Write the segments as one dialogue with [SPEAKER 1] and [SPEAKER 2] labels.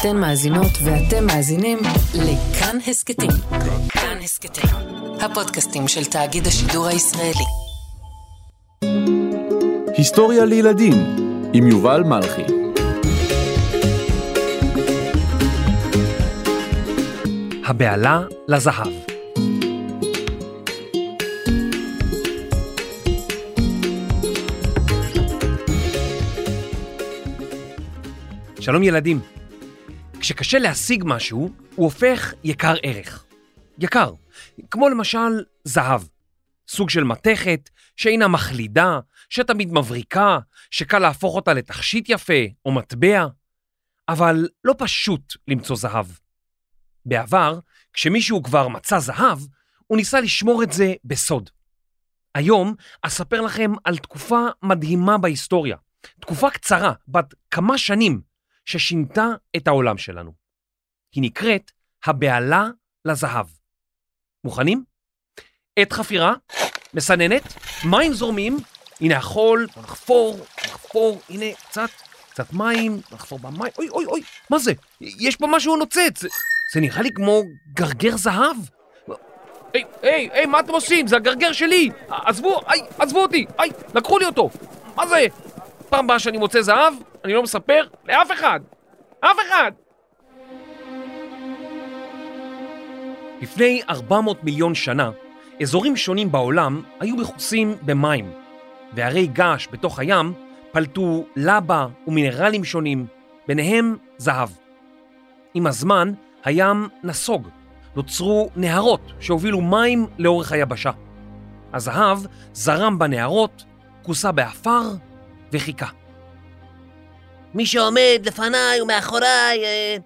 [SPEAKER 1] אתן מאזינות ואתם מאזינים לכאן הסכתים. כאן הסכתים, הפודקאסטים של תאגיד השידור הישראלי.
[SPEAKER 2] היסטוריה לילדים עם יובל מלכי.
[SPEAKER 3] הבהלה לזהב. שלום ילדים. כשקשה להשיג משהו, הוא הופך יקר ערך. יקר, כמו למשל זהב. סוג של מתכת שאינה מחלידה, שתמיד מבריקה, שקל להפוך אותה לתכשיט יפה או מטבע, אבל לא פשוט למצוא זהב. בעבר, כשמישהו כבר מצא זהב, הוא ניסה לשמור את זה בסוד. היום אספר לכם על תקופה מדהימה בהיסטוריה, תקופה קצרה, בת כמה שנים, ששינתה את העולם שלנו. היא נקראת הבהלה לזהב. מוכנים? עת חפירה, מסננת, מים זורמים, הנה החול, בוא נחפור, נחפור, הנה קצת, קצת מים, נחפור במים, אוי אוי אוי, מה זה? יש פה משהו נוצץ, זה, זה נראה לי כמו גרגר זהב. היי, היי, היי, מה אתם עושים? זה הגרגר שלי! עזבו, היי, עזבו אותי, היי, לקחו לי אותו! מה זה? פעם הבאה שאני מוצא זהב, אני לא מספר לאף אחד! אף אחד! לפני 400 מיליון שנה, אזורים שונים בעולם היו מכוסים במים, והרי געש בתוך הים פלטו לבה ומינרלים שונים, ביניהם זהב. עם הזמן הים נסוג, נוצרו נהרות שהובילו מים לאורך היבשה. הזהב זרם בנהרות, כוסה בעפר וחיכה.
[SPEAKER 4] מי שעומד לפניי ומאחוריי, אה...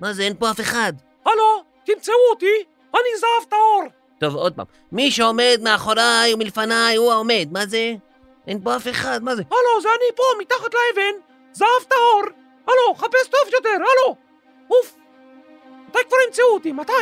[SPEAKER 4] מה זה, אין פה אף אחד.
[SPEAKER 3] הלו, תמצאו אותי, אני זהב טהור.
[SPEAKER 4] טוב, עוד פעם. מי שעומד מאחוריי ומלפניי הוא העומד, מה זה? אין פה אף אחד, מה זה?
[SPEAKER 3] הלו, זה אני פה, מתחת לאבן, זהב טהור. הלו, חפש טוב יותר, הלו. אוף. מתי כבר ימצאו אותי? מתי?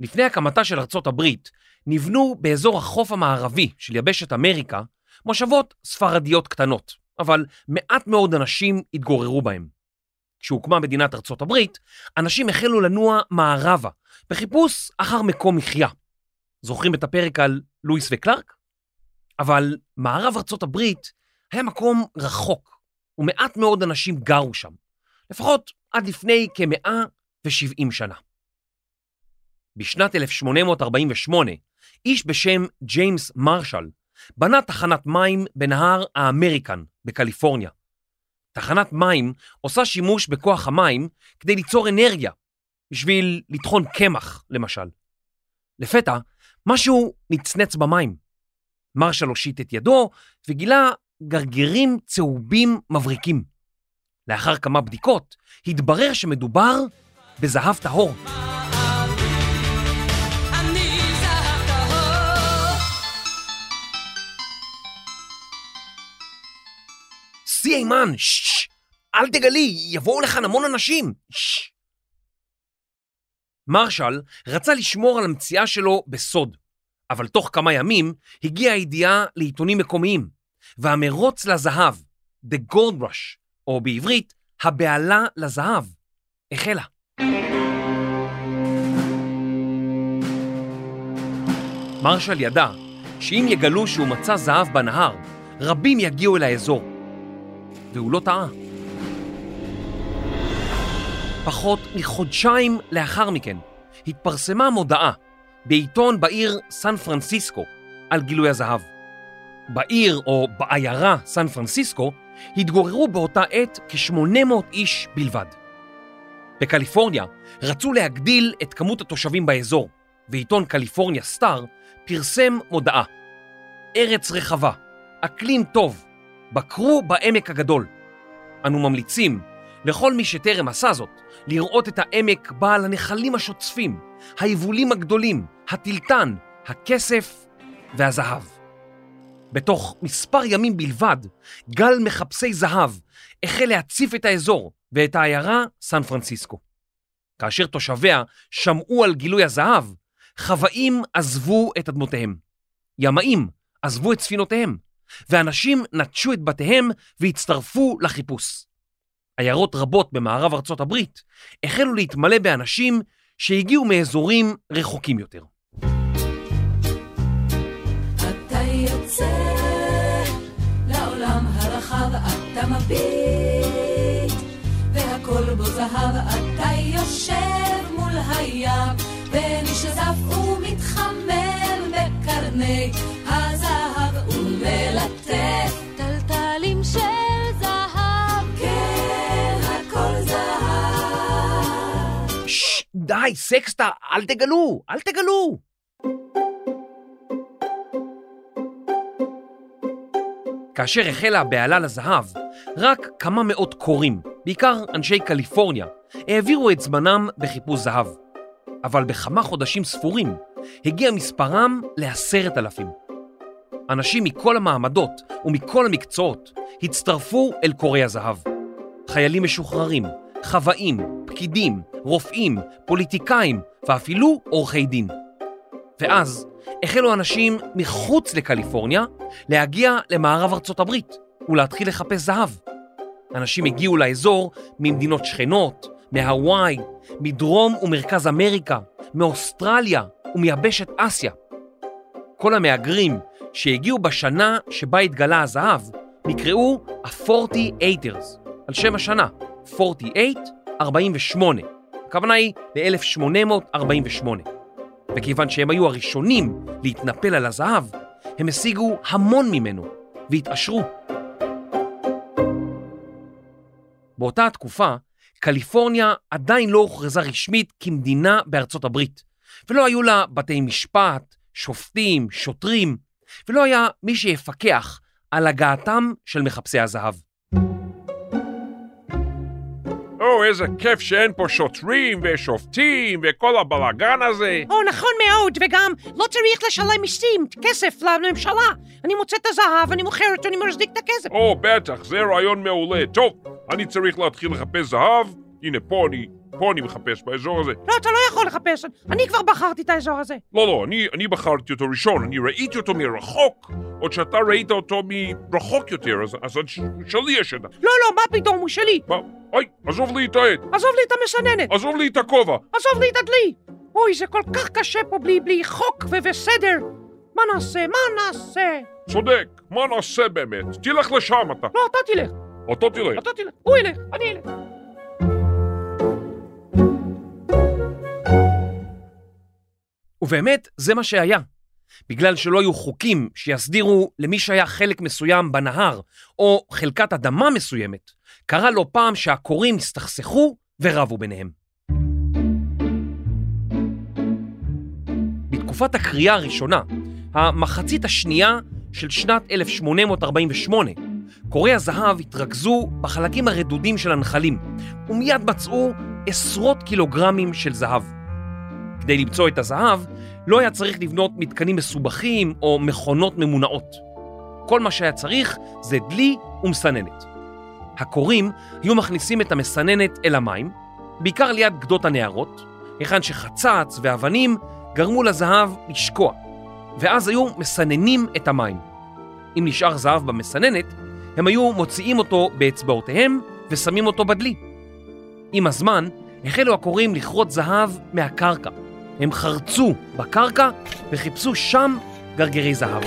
[SPEAKER 3] לפני הקמתה של ארצות הברית, נבנו באזור החוף המערבי של יבשת אמריקה מושבות ספרדיות קטנות, אבל מעט מאוד אנשים התגוררו בהם. כשהוקמה מדינת ארצות הברית, אנשים החלו לנוע מערבה, בחיפוש אחר מקום מחיה. זוכרים את הפרק על לואיס וקלארק? אבל מערב ארצות הברית היה מקום רחוק, ומעט מאוד אנשים גרו שם, לפחות עד לפני כ-170 שנה. בשנת 1848, איש בשם ג'יימס מרשל בנה תחנת מים בנהר האמריקן בקליפורניה. תחנת מים עושה שימוש בכוח המים כדי ליצור אנרגיה, בשביל לטחון קמח, למשל. לפתע, משהו נצנץ במים. מרשל הושיט את ידו וגילה גרגירים צהובים מבריקים. לאחר כמה בדיקות, התברר שמדובר בזהב טהור. שיא אימן, ששש, אל תגלי, יבואו לכאן המון אנשים, ששש. מרשל רצה לשמור על המציאה שלו בסוד, אבל תוך כמה ימים הגיעה הידיעה לעיתונים מקומיים, והמרוץ לזהב, The Gold Rush, או בעברית, הבהלה לזהב, החלה. מרשל ידע שאם יגלו שהוא מצא זהב בנהר, רבים יגיעו אל האזור. והוא לא טעה. פחות מחודשיים לאחר מכן התפרסמה מודעה בעיתון בעיר סן פרנסיסקו על גילוי הזהב. בעיר או בעיירה סן פרנסיסקו התגוררו באותה עת כ-800 איש בלבד. בקליפורניה רצו להגדיל את כמות התושבים באזור, ועיתון קליפורניה סטאר פרסם מודעה. ארץ רחבה, אקלים טוב, בקרו בעמק הגדול. אנו ממליצים לכל מי שטרם עשה זאת לראות את העמק בעל הנחלים השוצפים, היבולים הגדולים, הטלטן, הכסף והזהב. בתוך מספר ימים בלבד, גל מחפשי זהב החל להציף את האזור ואת העיירה סן פרנסיסקו. כאשר תושביה שמעו על גילוי הזהב, חוואים עזבו את אדמותיהם. ימאים עזבו את ספינותיהם, ואנשים נטשו את בתיהם והצטרפו לחיפוש. עיירות רבות במערב ארצות הברית החלו להתמלא באנשים שהגיעו מאזורים רחוקים יותר.
[SPEAKER 5] אתה מביט, והכל בו זהב, אתה יושב מול הים, ונשזף ומתחמם בקרני
[SPEAKER 3] די, סקסטה, אל תגלו, אל תגלו. כאשר החלה הבהלה לזהב, רק כמה מאות קוראים, בעיקר אנשי קליפורניה, העבירו את זמנם בחיפוש זהב. אבל בכמה חודשים ספורים הגיע מספרם לעשרת אלפים. אנשים מכל המעמדות ומכל המקצועות הצטרפו אל קוראי הזהב. חיילים משוחררים, חוואים, פקידים, רופאים, פוליטיקאים ואפילו עורכי דין. ואז החלו אנשים מחוץ לקליפורניה להגיע למערב ארצות הברית ולהתחיל לחפש זהב. אנשים הגיעו לאזור ממדינות שכנות, מהוואי, מדרום ומרכז אמריקה, מאוסטרליה ומיבשת אסיה. כל המהגרים שהגיעו בשנה שבה התגלה הזהב נקראו ה-48ers, על שם השנה, 48, 48. הכוונה היא ל-1848. וכיוון שהם היו הראשונים להתנפל על הזהב, הם השיגו המון ממנו והתעשרו. באותה התקופה, קליפורניה עדיין לא הוכרזה רשמית כמדינה בארצות הברית, ולא היו לה בתי משפט, שופטים, שוטרים, ולא היה מי שיפקח על הגעתם של מחפשי הזהב.
[SPEAKER 6] או, איזה כיף שאין פה שוטרים ושופטים וכל הבלאגן הזה.
[SPEAKER 7] או, נכון מאוד, וגם לא צריך לשלם מיסים, כסף לממשלה. אני מוצא את הזהב, אני מוכר אותו, אני מחזיק את הכסף.
[SPEAKER 6] או, בטח, זה רעיון מעולה. טוב, אני צריך להתחיל לחפש זהב. הנה, פה אני, פה אני מחפש, באזור הזה.
[SPEAKER 7] לא, אתה לא יכול לחפש, אני כבר בחרתי את האזור הזה.
[SPEAKER 6] לא, לא, אני, אני בחרתי אותו ראשון, אני ראיתי אותו מרחוק, עוד שאתה ראית אותו מרחוק יותר, אז, אז שלי יש את ה...
[SPEAKER 7] לא, לא, מה פתאום, הוא שלי.
[SPEAKER 6] מה? אוי, עזוב לי את העט,
[SPEAKER 7] עזוב לי את המסננת,
[SPEAKER 6] עזוב לי את הכובע.
[SPEAKER 7] עזוב לי את הדלי. אוי, זה כל כך קשה פה בלי, בלי חוק ו- וסדר. מה נעשה? מה נעשה?
[SPEAKER 6] צודק, מה נעשה באמת? תלך לשם אתה.
[SPEAKER 7] לא, אתה תלך,
[SPEAKER 6] אתה תלך.
[SPEAKER 7] אתה תלך. הוא ילך, אני אלך.
[SPEAKER 3] ובאמת, זה מה שהיה. בגלל שלא היו חוקים שיסדירו למי שהיה חלק מסוים בנהר או חלקת אדמה מסוימת, קרה לא פעם שהכורים הסתכסכו ורבו ביניהם. בתקופת הקריאה הראשונה, המחצית השנייה של שנת 1848, קורי הזהב התרכזו בחלקים הרדודים של הנחלים, ומיד מצאו עשרות קילוגרמים של זהב. כדי למצוא את הזהב, לא היה צריך לבנות מתקנים מסובכים או מכונות ממונעות. כל מה שהיה צריך זה דלי ומסננת. הכורים היו מכניסים את המסננת אל המים, בעיקר ליד גדות הנהרות, היכן שחצץ ואבנים גרמו לזהב לשקוע, ואז היו מסננים את המים. אם נשאר זהב במסננת, הם היו מוציאים אותו באצבעותיהם ושמים אותו בדלי. עם הזמן החלו הכורים לכרות זהב מהקרקע. הם חרצו בקרקע וחיפשו שם גרגרי זהב.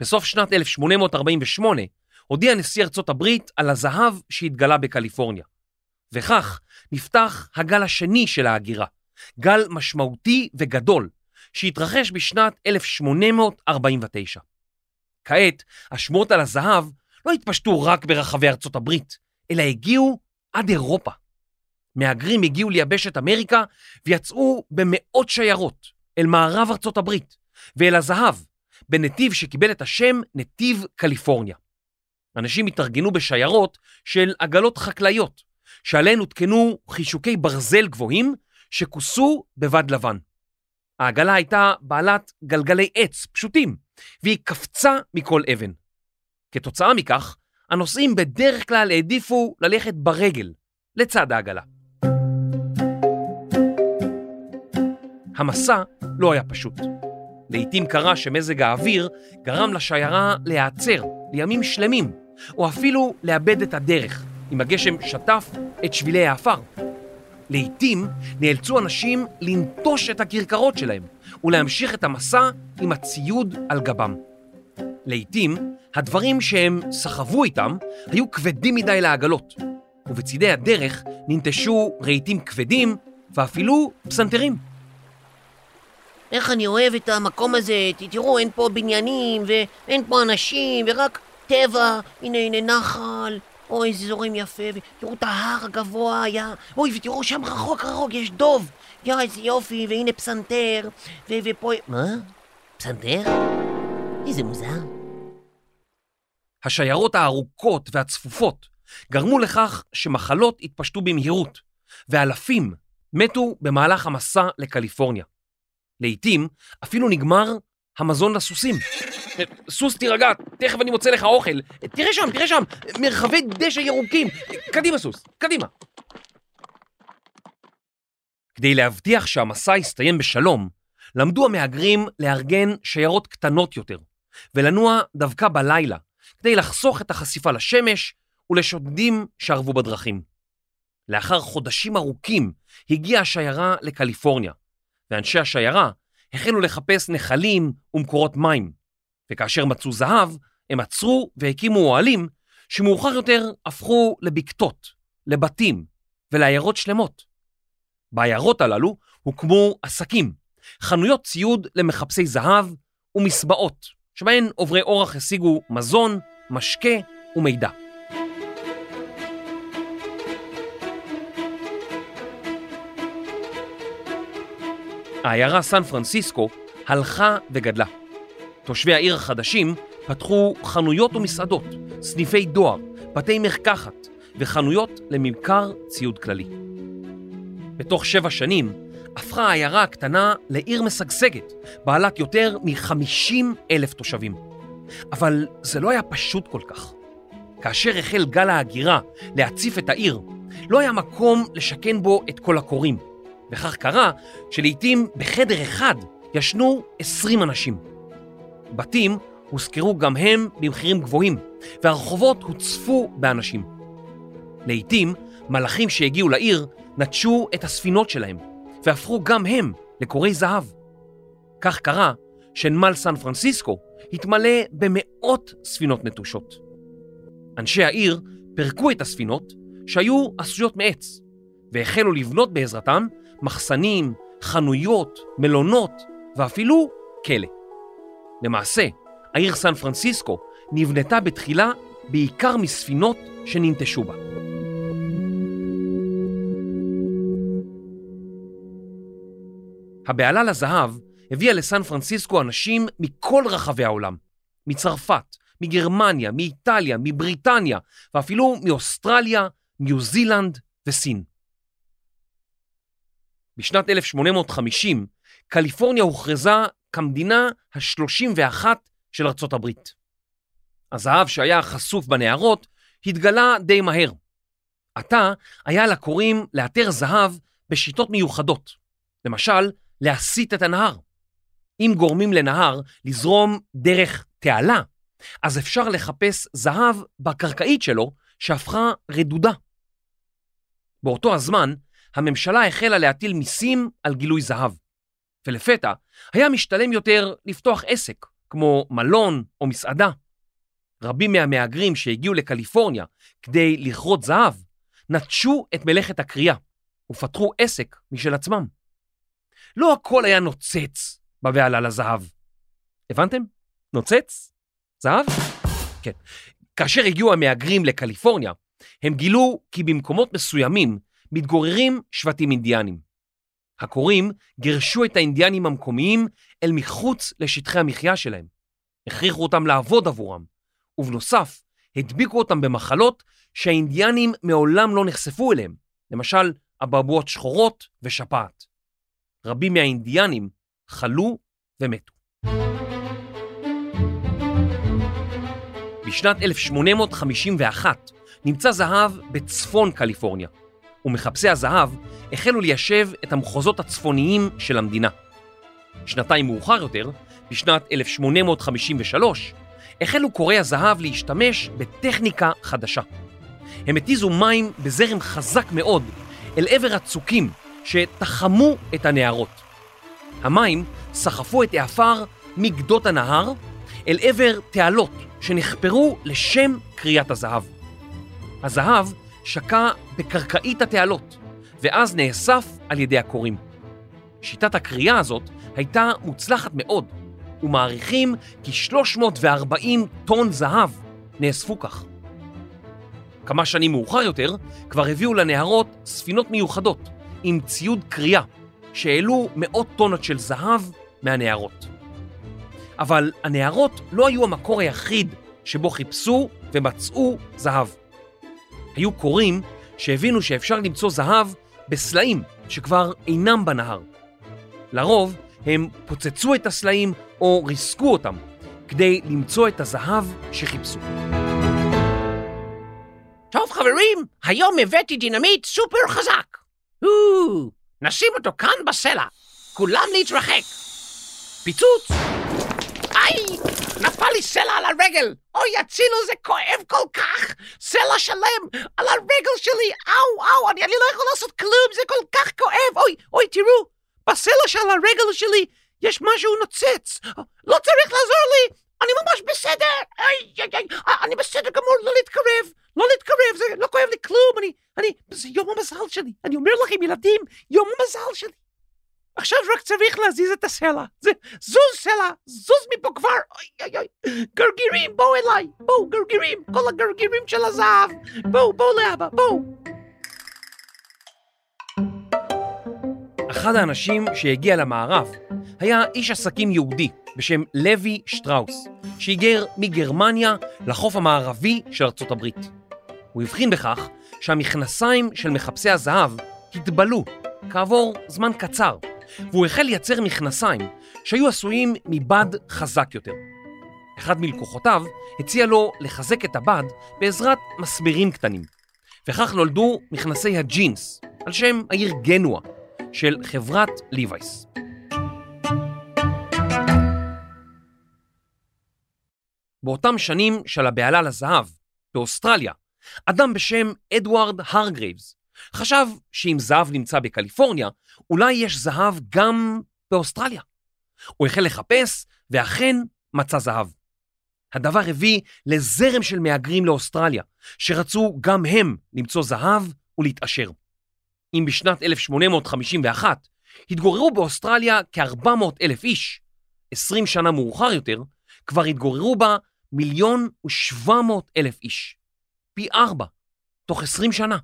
[SPEAKER 3] בסוף שנת 1848 הודיע נשיא ארצות הברית על הזהב שהתגלה בקליפורניה. וכך נפתח הגל השני של ההגירה, גל משמעותי וגדול, שהתרחש בשנת 1849. כעת, השמועות על הזהב לא התפשטו רק ברחבי ארצות הברית, אלא הגיעו עד אירופה. מהגרים הגיעו ליבשת אמריקה ויצאו במאות שיירות אל מערב ארצות הברית ואל הזהב, בנתיב שקיבל את השם נתיב קליפורניה. אנשים התארגנו בשיירות של עגלות חקלאיות, שעליהן הותקנו חישוקי ברזל גבוהים שכוסו בבד לבן. העגלה הייתה בעלת גלגלי עץ פשוטים, והיא קפצה מכל אבן. כתוצאה מכך, הנוסעים בדרך כלל העדיפו ללכת ברגל, לצד העגלה. המסע לא היה פשוט. לעתים קרה שמזג האוויר גרם לשיירה להיעצר לימים שלמים, או אפילו לאבד את הדרך, אם הגשם שטף את שבילי העפר. לעתים נאלצו אנשים לנטוש את הכרכרות שלהם ולהמשיך את המסע עם הציוד על גבם. לעתים הדברים שהם סחבו איתם היו כבדים מדי לעגלות, ובצידי הדרך ננטשו רהיטים כבדים ואפילו פסנתרים.
[SPEAKER 4] איך אני אוהב את המקום הזה, תראו, אין פה בניינים, ואין פה אנשים, ורק טבע, הנה, הנה נחל, אוי, איזה זורם יפה, ותראו את ההר הגבוה, יא, אוי, ותראו שם רחוק רחוק, יש דוב, יא, איזה יופי, והנה פסנתר, ו- ופה... מה? פסנתר? איזה מוזר.
[SPEAKER 3] השיירות הארוכות והצפופות גרמו לכך שמחלות התפשטו במהירות, ואלפים מתו במהלך המסע לקליפורניה. לעתים אפילו נגמר המזון לסוסים. סוס תירגע, תכף אני מוצא לך אוכל. תראה שם, תראה שם, מרחבי דשא ירוקים. קדימה סוס, קדימה. כדי להבטיח שהמסע יסתיים בשלום, למדו המהגרים לארגן שיירות קטנות יותר, ולנוע דווקא בלילה, כדי לחסוך את החשיפה לשמש ולשודדים שערבו בדרכים. לאחר חודשים ארוכים הגיעה השיירה לקליפורניה, ואנשי השיירה החלו לחפש נחלים ומקורות מים, וכאשר מצאו זהב, הם עצרו והקימו אוהלים שמאוחר יותר הפכו לבקתות, לבתים ולעיירות שלמות. בעיירות הללו הוקמו עסקים, חנויות ציוד למחפשי זהב ומסבעות, שבהן עוברי אורח השיגו מזון, משקה ומידע. העיירה סן פרנסיסקו הלכה וגדלה. תושבי העיר החדשים פתחו חנויות ומסעדות, סניפי דואר, בתי מרקחת וחנויות לממכר ציוד כללי. בתוך שבע שנים הפכה העיירה הקטנה לעיר משגשגת, בעלת יותר מ-50 אלף תושבים. אבל זה לא היה פשוט כל כך. כאשר החל גל ההגירה להציף את העיר, לא היה מקום לשכן בו את כל הקוראים, וכך קרה שלעיתים בחדר אחד ישנו 20 אנשים. בתים הושכרו גם הם במחירים גבוהים, והרחובות הוצפו באנשים. לעיתים מלאכים שהגיעו לעיר נטשו את הספינות שלהם, והפכו גם הם לקורי זהב. כך קרה שנמל סן פרנסיסקו התמלא במאות ספינות נטושות. אנשי העיר פירקו את הספינות שהיו עשויות מעץ, והחלו לבנות בעזרתם מחסנים, חנויות, מלונות ואפילו כלא. למעשה, העיר סן פרנסיסקו נבנתה בתחילה בעיקר מספינות שננטשו בה. הבהלה לזהב הביאה לסן פרנסיסקו אנשים מכל רחבי העולם, מצרפת, מגרמניה, מאיטליה, מבריטניה ואפילו מאוסטרליה, ניו זילנד וסין. בשנת 1850 קליפורניה הוכרזה כמדינה ה-31 של ארצות הברית. הזהב שהיה חשוף בנהרות התגלה די מהר. עתה היה לקוראים לאתר זהב בשיטות מיוחדות, למשל להסיט את הנהר. אם גורמים לנהר לזרום דרך תעלה, אז אפשר לחפש זהב בקרקעית שלו שהפכה רדודה. באותו הזמן, הממשלה החלה להטיל מיסים על גילוי זהב, ולפתע היה משתלם יותר לפתוח עסק, כמו מלון או מסעדה. רבים מהמהגרים שהגיעו לקליפורניה כדי לכרות זהב, נטשו את מלאכת הקריאה ופתחו עסק משל עצמם. לא הכל היה נוצץ בבהלה לזהב. הבנתם? נוצץ? זהב? כן. כאשר הגיעו המהגרים לקליפורניה, הם גילו כי במקומות מסוימים מתגוררים שבטים אינדיאנים. הקוראים גירשו את האינדיאנים המקומיים אל מחוץ לשטחי המחיה שלהם. הכריחו אותם לעבוד עבורם, ובנוסף, הדביקו אותם במחלות שהאינדיאנים מעולם לא נחשפו אליהם, למשל אבעבועות שחורות ושפעת. רבים מהאינדיאנים חלו ומתו. בשנת 1851 נמצא זהב בצפון קליפורניה, ומחפשי הזהב החלו ליישב את המחוזות הצפוניים של המדינה. שנתיים מאוחר יותר, בשנת 1853, החלו קוראי הזהב להשתמש בטכניקה חדשה. הם התיזו מים בזרם חזק מאוד אל עבר הצוקים שתחמו את הנהרות. המים סחפו את העפר מגדות הנהר אל עבר תעלות שנחפרו לשם קריאת הזהב. הזהב שקע בקרקעית התעלות, ואז נאסף על ידי הקוראים. שיטת הקריאה הזאת הייתה מוצלחת מאוד, ומעריכים כי 340 טון זהב נאספו כך. כמה שנים מאוחר יותר כבר הביאו לנהרות ספינות מיוחדות עם ציוד קריאה שהעלו מאות טונות של זהב מהנהרות. אבל הנהרות לא היו המקור היחיד שבו חיפשו ומצאו זהב. היו קוראים שהבינו שאפשר למצוא זהב בסלעים שכבר אינם בנהר. לרוב הם פוצצו את הסלעים או ריסקו אותם כדי למצוא את הזהב שחיפשו.
[SPEAKER 4] טוב, חברים, היום הבאתי דינמיט סופר חזק. נשים אותו כאן בסלע. כולם להתרחק. פיצוץ! איי, נפל לי סלע על הרגל. אוי, הצילו, זה כואב כל כך. סלע שלם על הרגל שלי. אאו, אאו, אני, אני לא יכול לעשות כלום, זה כל כך כואב. אוי, אוי, תראו, בסלע של הרגל שלי יש משהו נוצץ. לא צריך לעזור לי, אני ממש בסדר. איי, איי, איי, אני בסדר גמור, לא להתקרב. לא להתקרב, זה לא כואב לי כלום, אני, אני, זה יום המזל שלי. אני אומר לכם, ילדים, יום המזל שלי. עכשיו רק צריך להזיז את הסלע. זה, זוז סלע, זוז מפה כבר. אוי, אוי, אוי. גרגירים, בואו אליי. בואו, גרגירים, כל הגרגירים של הזהב. בואו, בואו לאבא, בואו.
[SPEAKER 3] אחד האנשים שהגיע למערב היה איש עסקים יהודי בשם לוי שטראוס, שהיגר מגרמניה לחוף המערבי של ארצות הברית. הוא הבחין בכך שהמכנסיים של מחפשי הזהב התבלו כעבור זמן קצר, והוא החל לייצר מכנסיים שהיו עשויים מבד חזק יותר. אחד מלקוחותיו הציע לו לחזק את הבד בעזרת מסמרים קטנים, וכך נולדו מכנסי הג'ינס, על שם העיר גנואה, של חברת ליווייס. באותם שנים של הבהלה לזהב, באוסטרליה, אדם בשם אדוארד הרגרייבס חשב שאם זהב נמצא בקליפורניה, אולי יש זהב גם באוסטרליה. הוא החל לחפש, ואכן מצא זהב. הדבר הביא לזרם של מהגרים לאוסטרליה, שרצו גם הם למצוא זהב ולהתעשר. אם בשנת 1851 התגוררו באוסטרליה כ-400 אלף איש, 20 שנה מאוחר יותר כבר התגוררו בה מיליון ושבע מאות אלף איש. פי ארבע, תוך 20 שנה.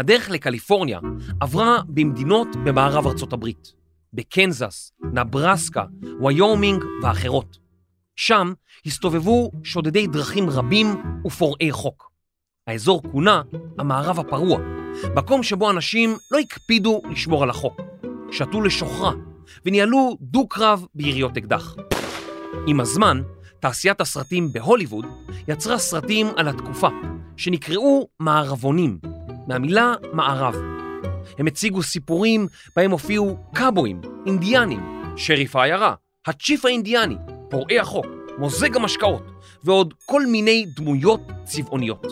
[SPEAKER 3] הדרך לקליפורניה עברה במדינות במערב ארצות הברית, בקנזס, נברסקה, ויומינג ואחרות. שם הסתובבו שודדי דרכים רבים ופורעי חוק. האזור כונה המערב הפרוע, מקום שבו אנשים לא הקפידו לשמור על החוק, שתו לשוכרה וניהלו דו-קרב ביריות אקדח. עם הזמן, תעשיית הסרטים בהוליווד יצרה סרטים על התקופה, שנקראו מערבונים, מהמילה מערב. הם הציגו סיפורים בהם הופיעו קאבויים, אינדיאנים, שריף העיירה, הצ'יף האינדיאני, פורעי החוק, מוזג המשקאות, ועוד כל מיני דמויות צבעוניות.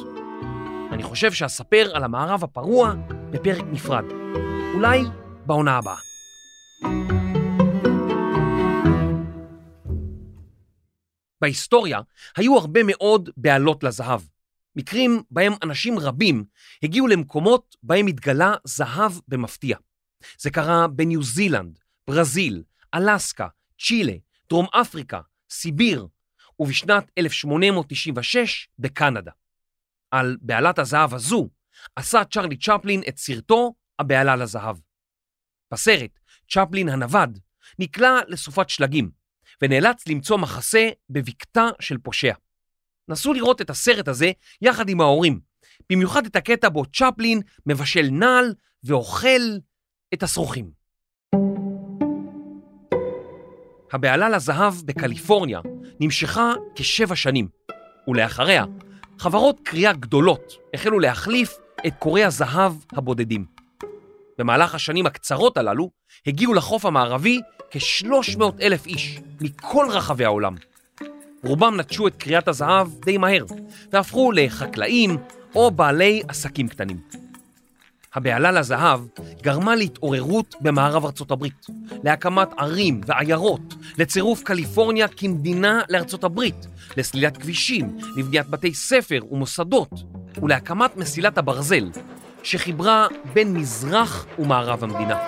[SPEAKER 3] אני חושב שאספר על המערב הפרוע בפרק נפרד, אולי בעונה הבאה. בהיסטוריה היו הרבה מאוד בעלות לזהב. מקרים בהם אנשים רבים הגיעו למקומות בהם התגלה זהב במפתיע. זה קרה בניו זילנד, ברזיל, אלסקה, צ'ילה, דרום אפריקה, סיביר, ובשנת 1896 בקנדה. על בעלת הזהב הזו עשה צ'רלי צ'פלין את סרטו הבעלה לזהב. בסרט, צ'פלין הנווד נקלע לסופת שלגים ונאלץ למצוא מחסה בבקתה של פושע. נסו לראות את הסרט הזה יחד עם ההורים, במיוחד את הקטע בו צ'פלין מבשל נעל ואוכל את השרוכים. הבהלה לזהב בקליפורניה נמשכה כשבע שנים, ולאחריה חברות קריאה גדולות החלו להחליף את קורי הזהב הבודדים. במהלך השנים הקצרות הללו הגיעו לחוף המערבי כ-300 אלף איש מכל רחבי העולם. רובם נטשו את קריאת הזהב די מהר, והפכו לחקלאים או בעלי עסקים קטנים. הבהלה לזהב גרמה להתעוררות במערב ארצות הברית, להקמת ערים ועיירות, לצירוף קליפורניה כמדינה לארצות הברית, לסלילת כבישים, לבניית בתי ספר ומוסדות, ולהקמת מסילת הברזל, שחיברה בין מזרח ומערב המדינה.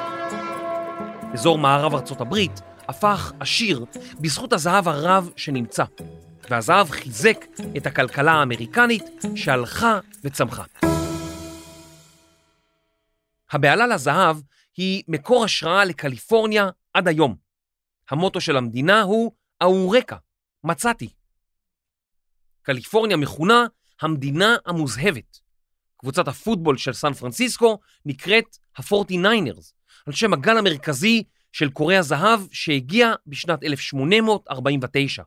[SPEAKER 3] אזור מערב ארצות הברית הפך עשיר בזכות הזהב הרב שנמצא, והזהב חיזק את הכלכלה האמריקנית שהלכה וצמחה. הבהלה לזהב היא מקור השראה לקליפורניה עד היום. המוטו של המדינה הוא אאורקה, מצאתי. קליפורניה מכונה המדינה המוזהבת. קבוצת הפוטבול של סן פרנסיסקו נקראת ה-49ers, על שם הגל המרכזי של כורי הזהב שהגיע בשנת 1849.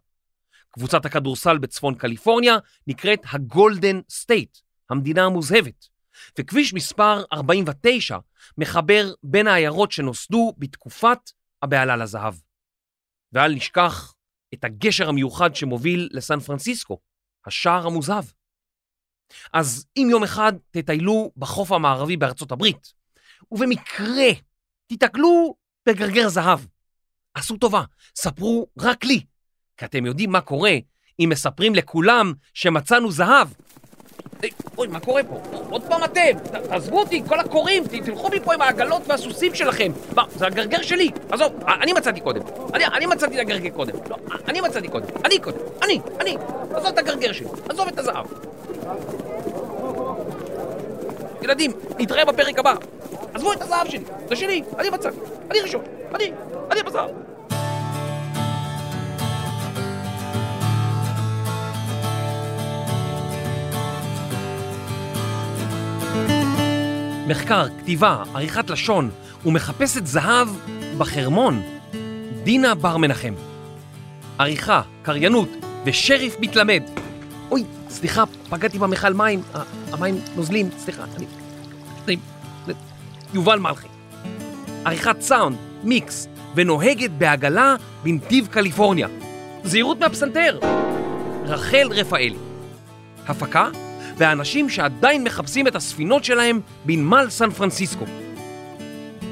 [SPEAKER 3] קבוצת הכדורסל בצפון קליפורניה נקראת הגולדן סטייט, המדינה המוזהבת. וכביש מספר 49 מחבר בין העיירות שנוסדו בתקופת הבהלה לזהב. ואל נשכח את הגשר המיוחד שמוביל לסן פרנסיסקו, השער המוזהב. אז אם יום אחד תטיילו בחוף המערבי בארצות הברית, ובמקרה תיתקלו בגרגר זהב, עשו טובה, ספרו רק לי, כי אתם יודעים מה קורה אם מספרים לכולם שמצאנו זהב. אוי, מה קורה פה? עוד פעם אתם! תעזבו אותי, כל הקוראים, תלכו מפה עם העגלות והסוסים שלכם. מה, זה הגרגר שלי. עזוב, אני מצאתי קודם. אני, אני מצאתי את הגרגר קודם. לא, אני מצאתי קודם. אני קודם. אני, אני. עזוב את הגרגר שלי. עזוב את הזהב. ילדים, נתראה בפרק הבא. עזבו את הזהב שלי. זה שלי. אני מצאתי. אני ראשון. אני, אני בזהב. מחקר, כתיבה, עריכת לשון ומחפשת זהב בחרמון, דינה בר מנחם. עריכה, קריינות ושריף מתלמד. אוי, סליחה, פגעתי במכל מים, המים נוזלים, סליחה. אני... יובל מלכי. עריכת סאונד, מיקס, ונוהגת בעגלה בנתיב קליפורניה. זהירות מהפסנתר. רחל רפאלי. הפקה והאנשים שעדיין מחפשים את הספינות שלהם בנמל סן פרנסיסקו.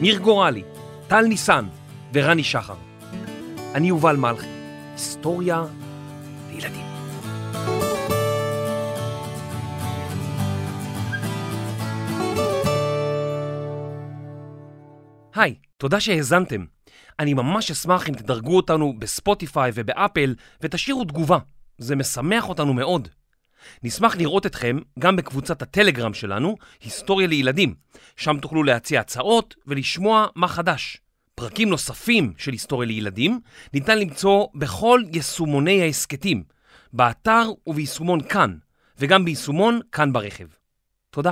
[SPEAKER 3] ניר גורלי, טל ניסן ורני שחר. אני יובל מלכי, היסטוריה לילדים. תודה שהאזנתם. אני ממש אשמח אם תדרגו אותנו בספוטיפיי ובאפל ותשאירו תגובה. זה משמח אותנו מאוד. נשמח לראות אתכם גם בקבוצת הטלגרם שלנו, היסטוריה לילדים. שם תוכלו להציע הצעות ולשמוע מה חדש. פרקים נוספים של היסטוריה לילדים ניתן למצוא בכל יישומוני ההסכתים, באתר וביישומון כאן, וגם ביישומון כאן ברכב. תודה.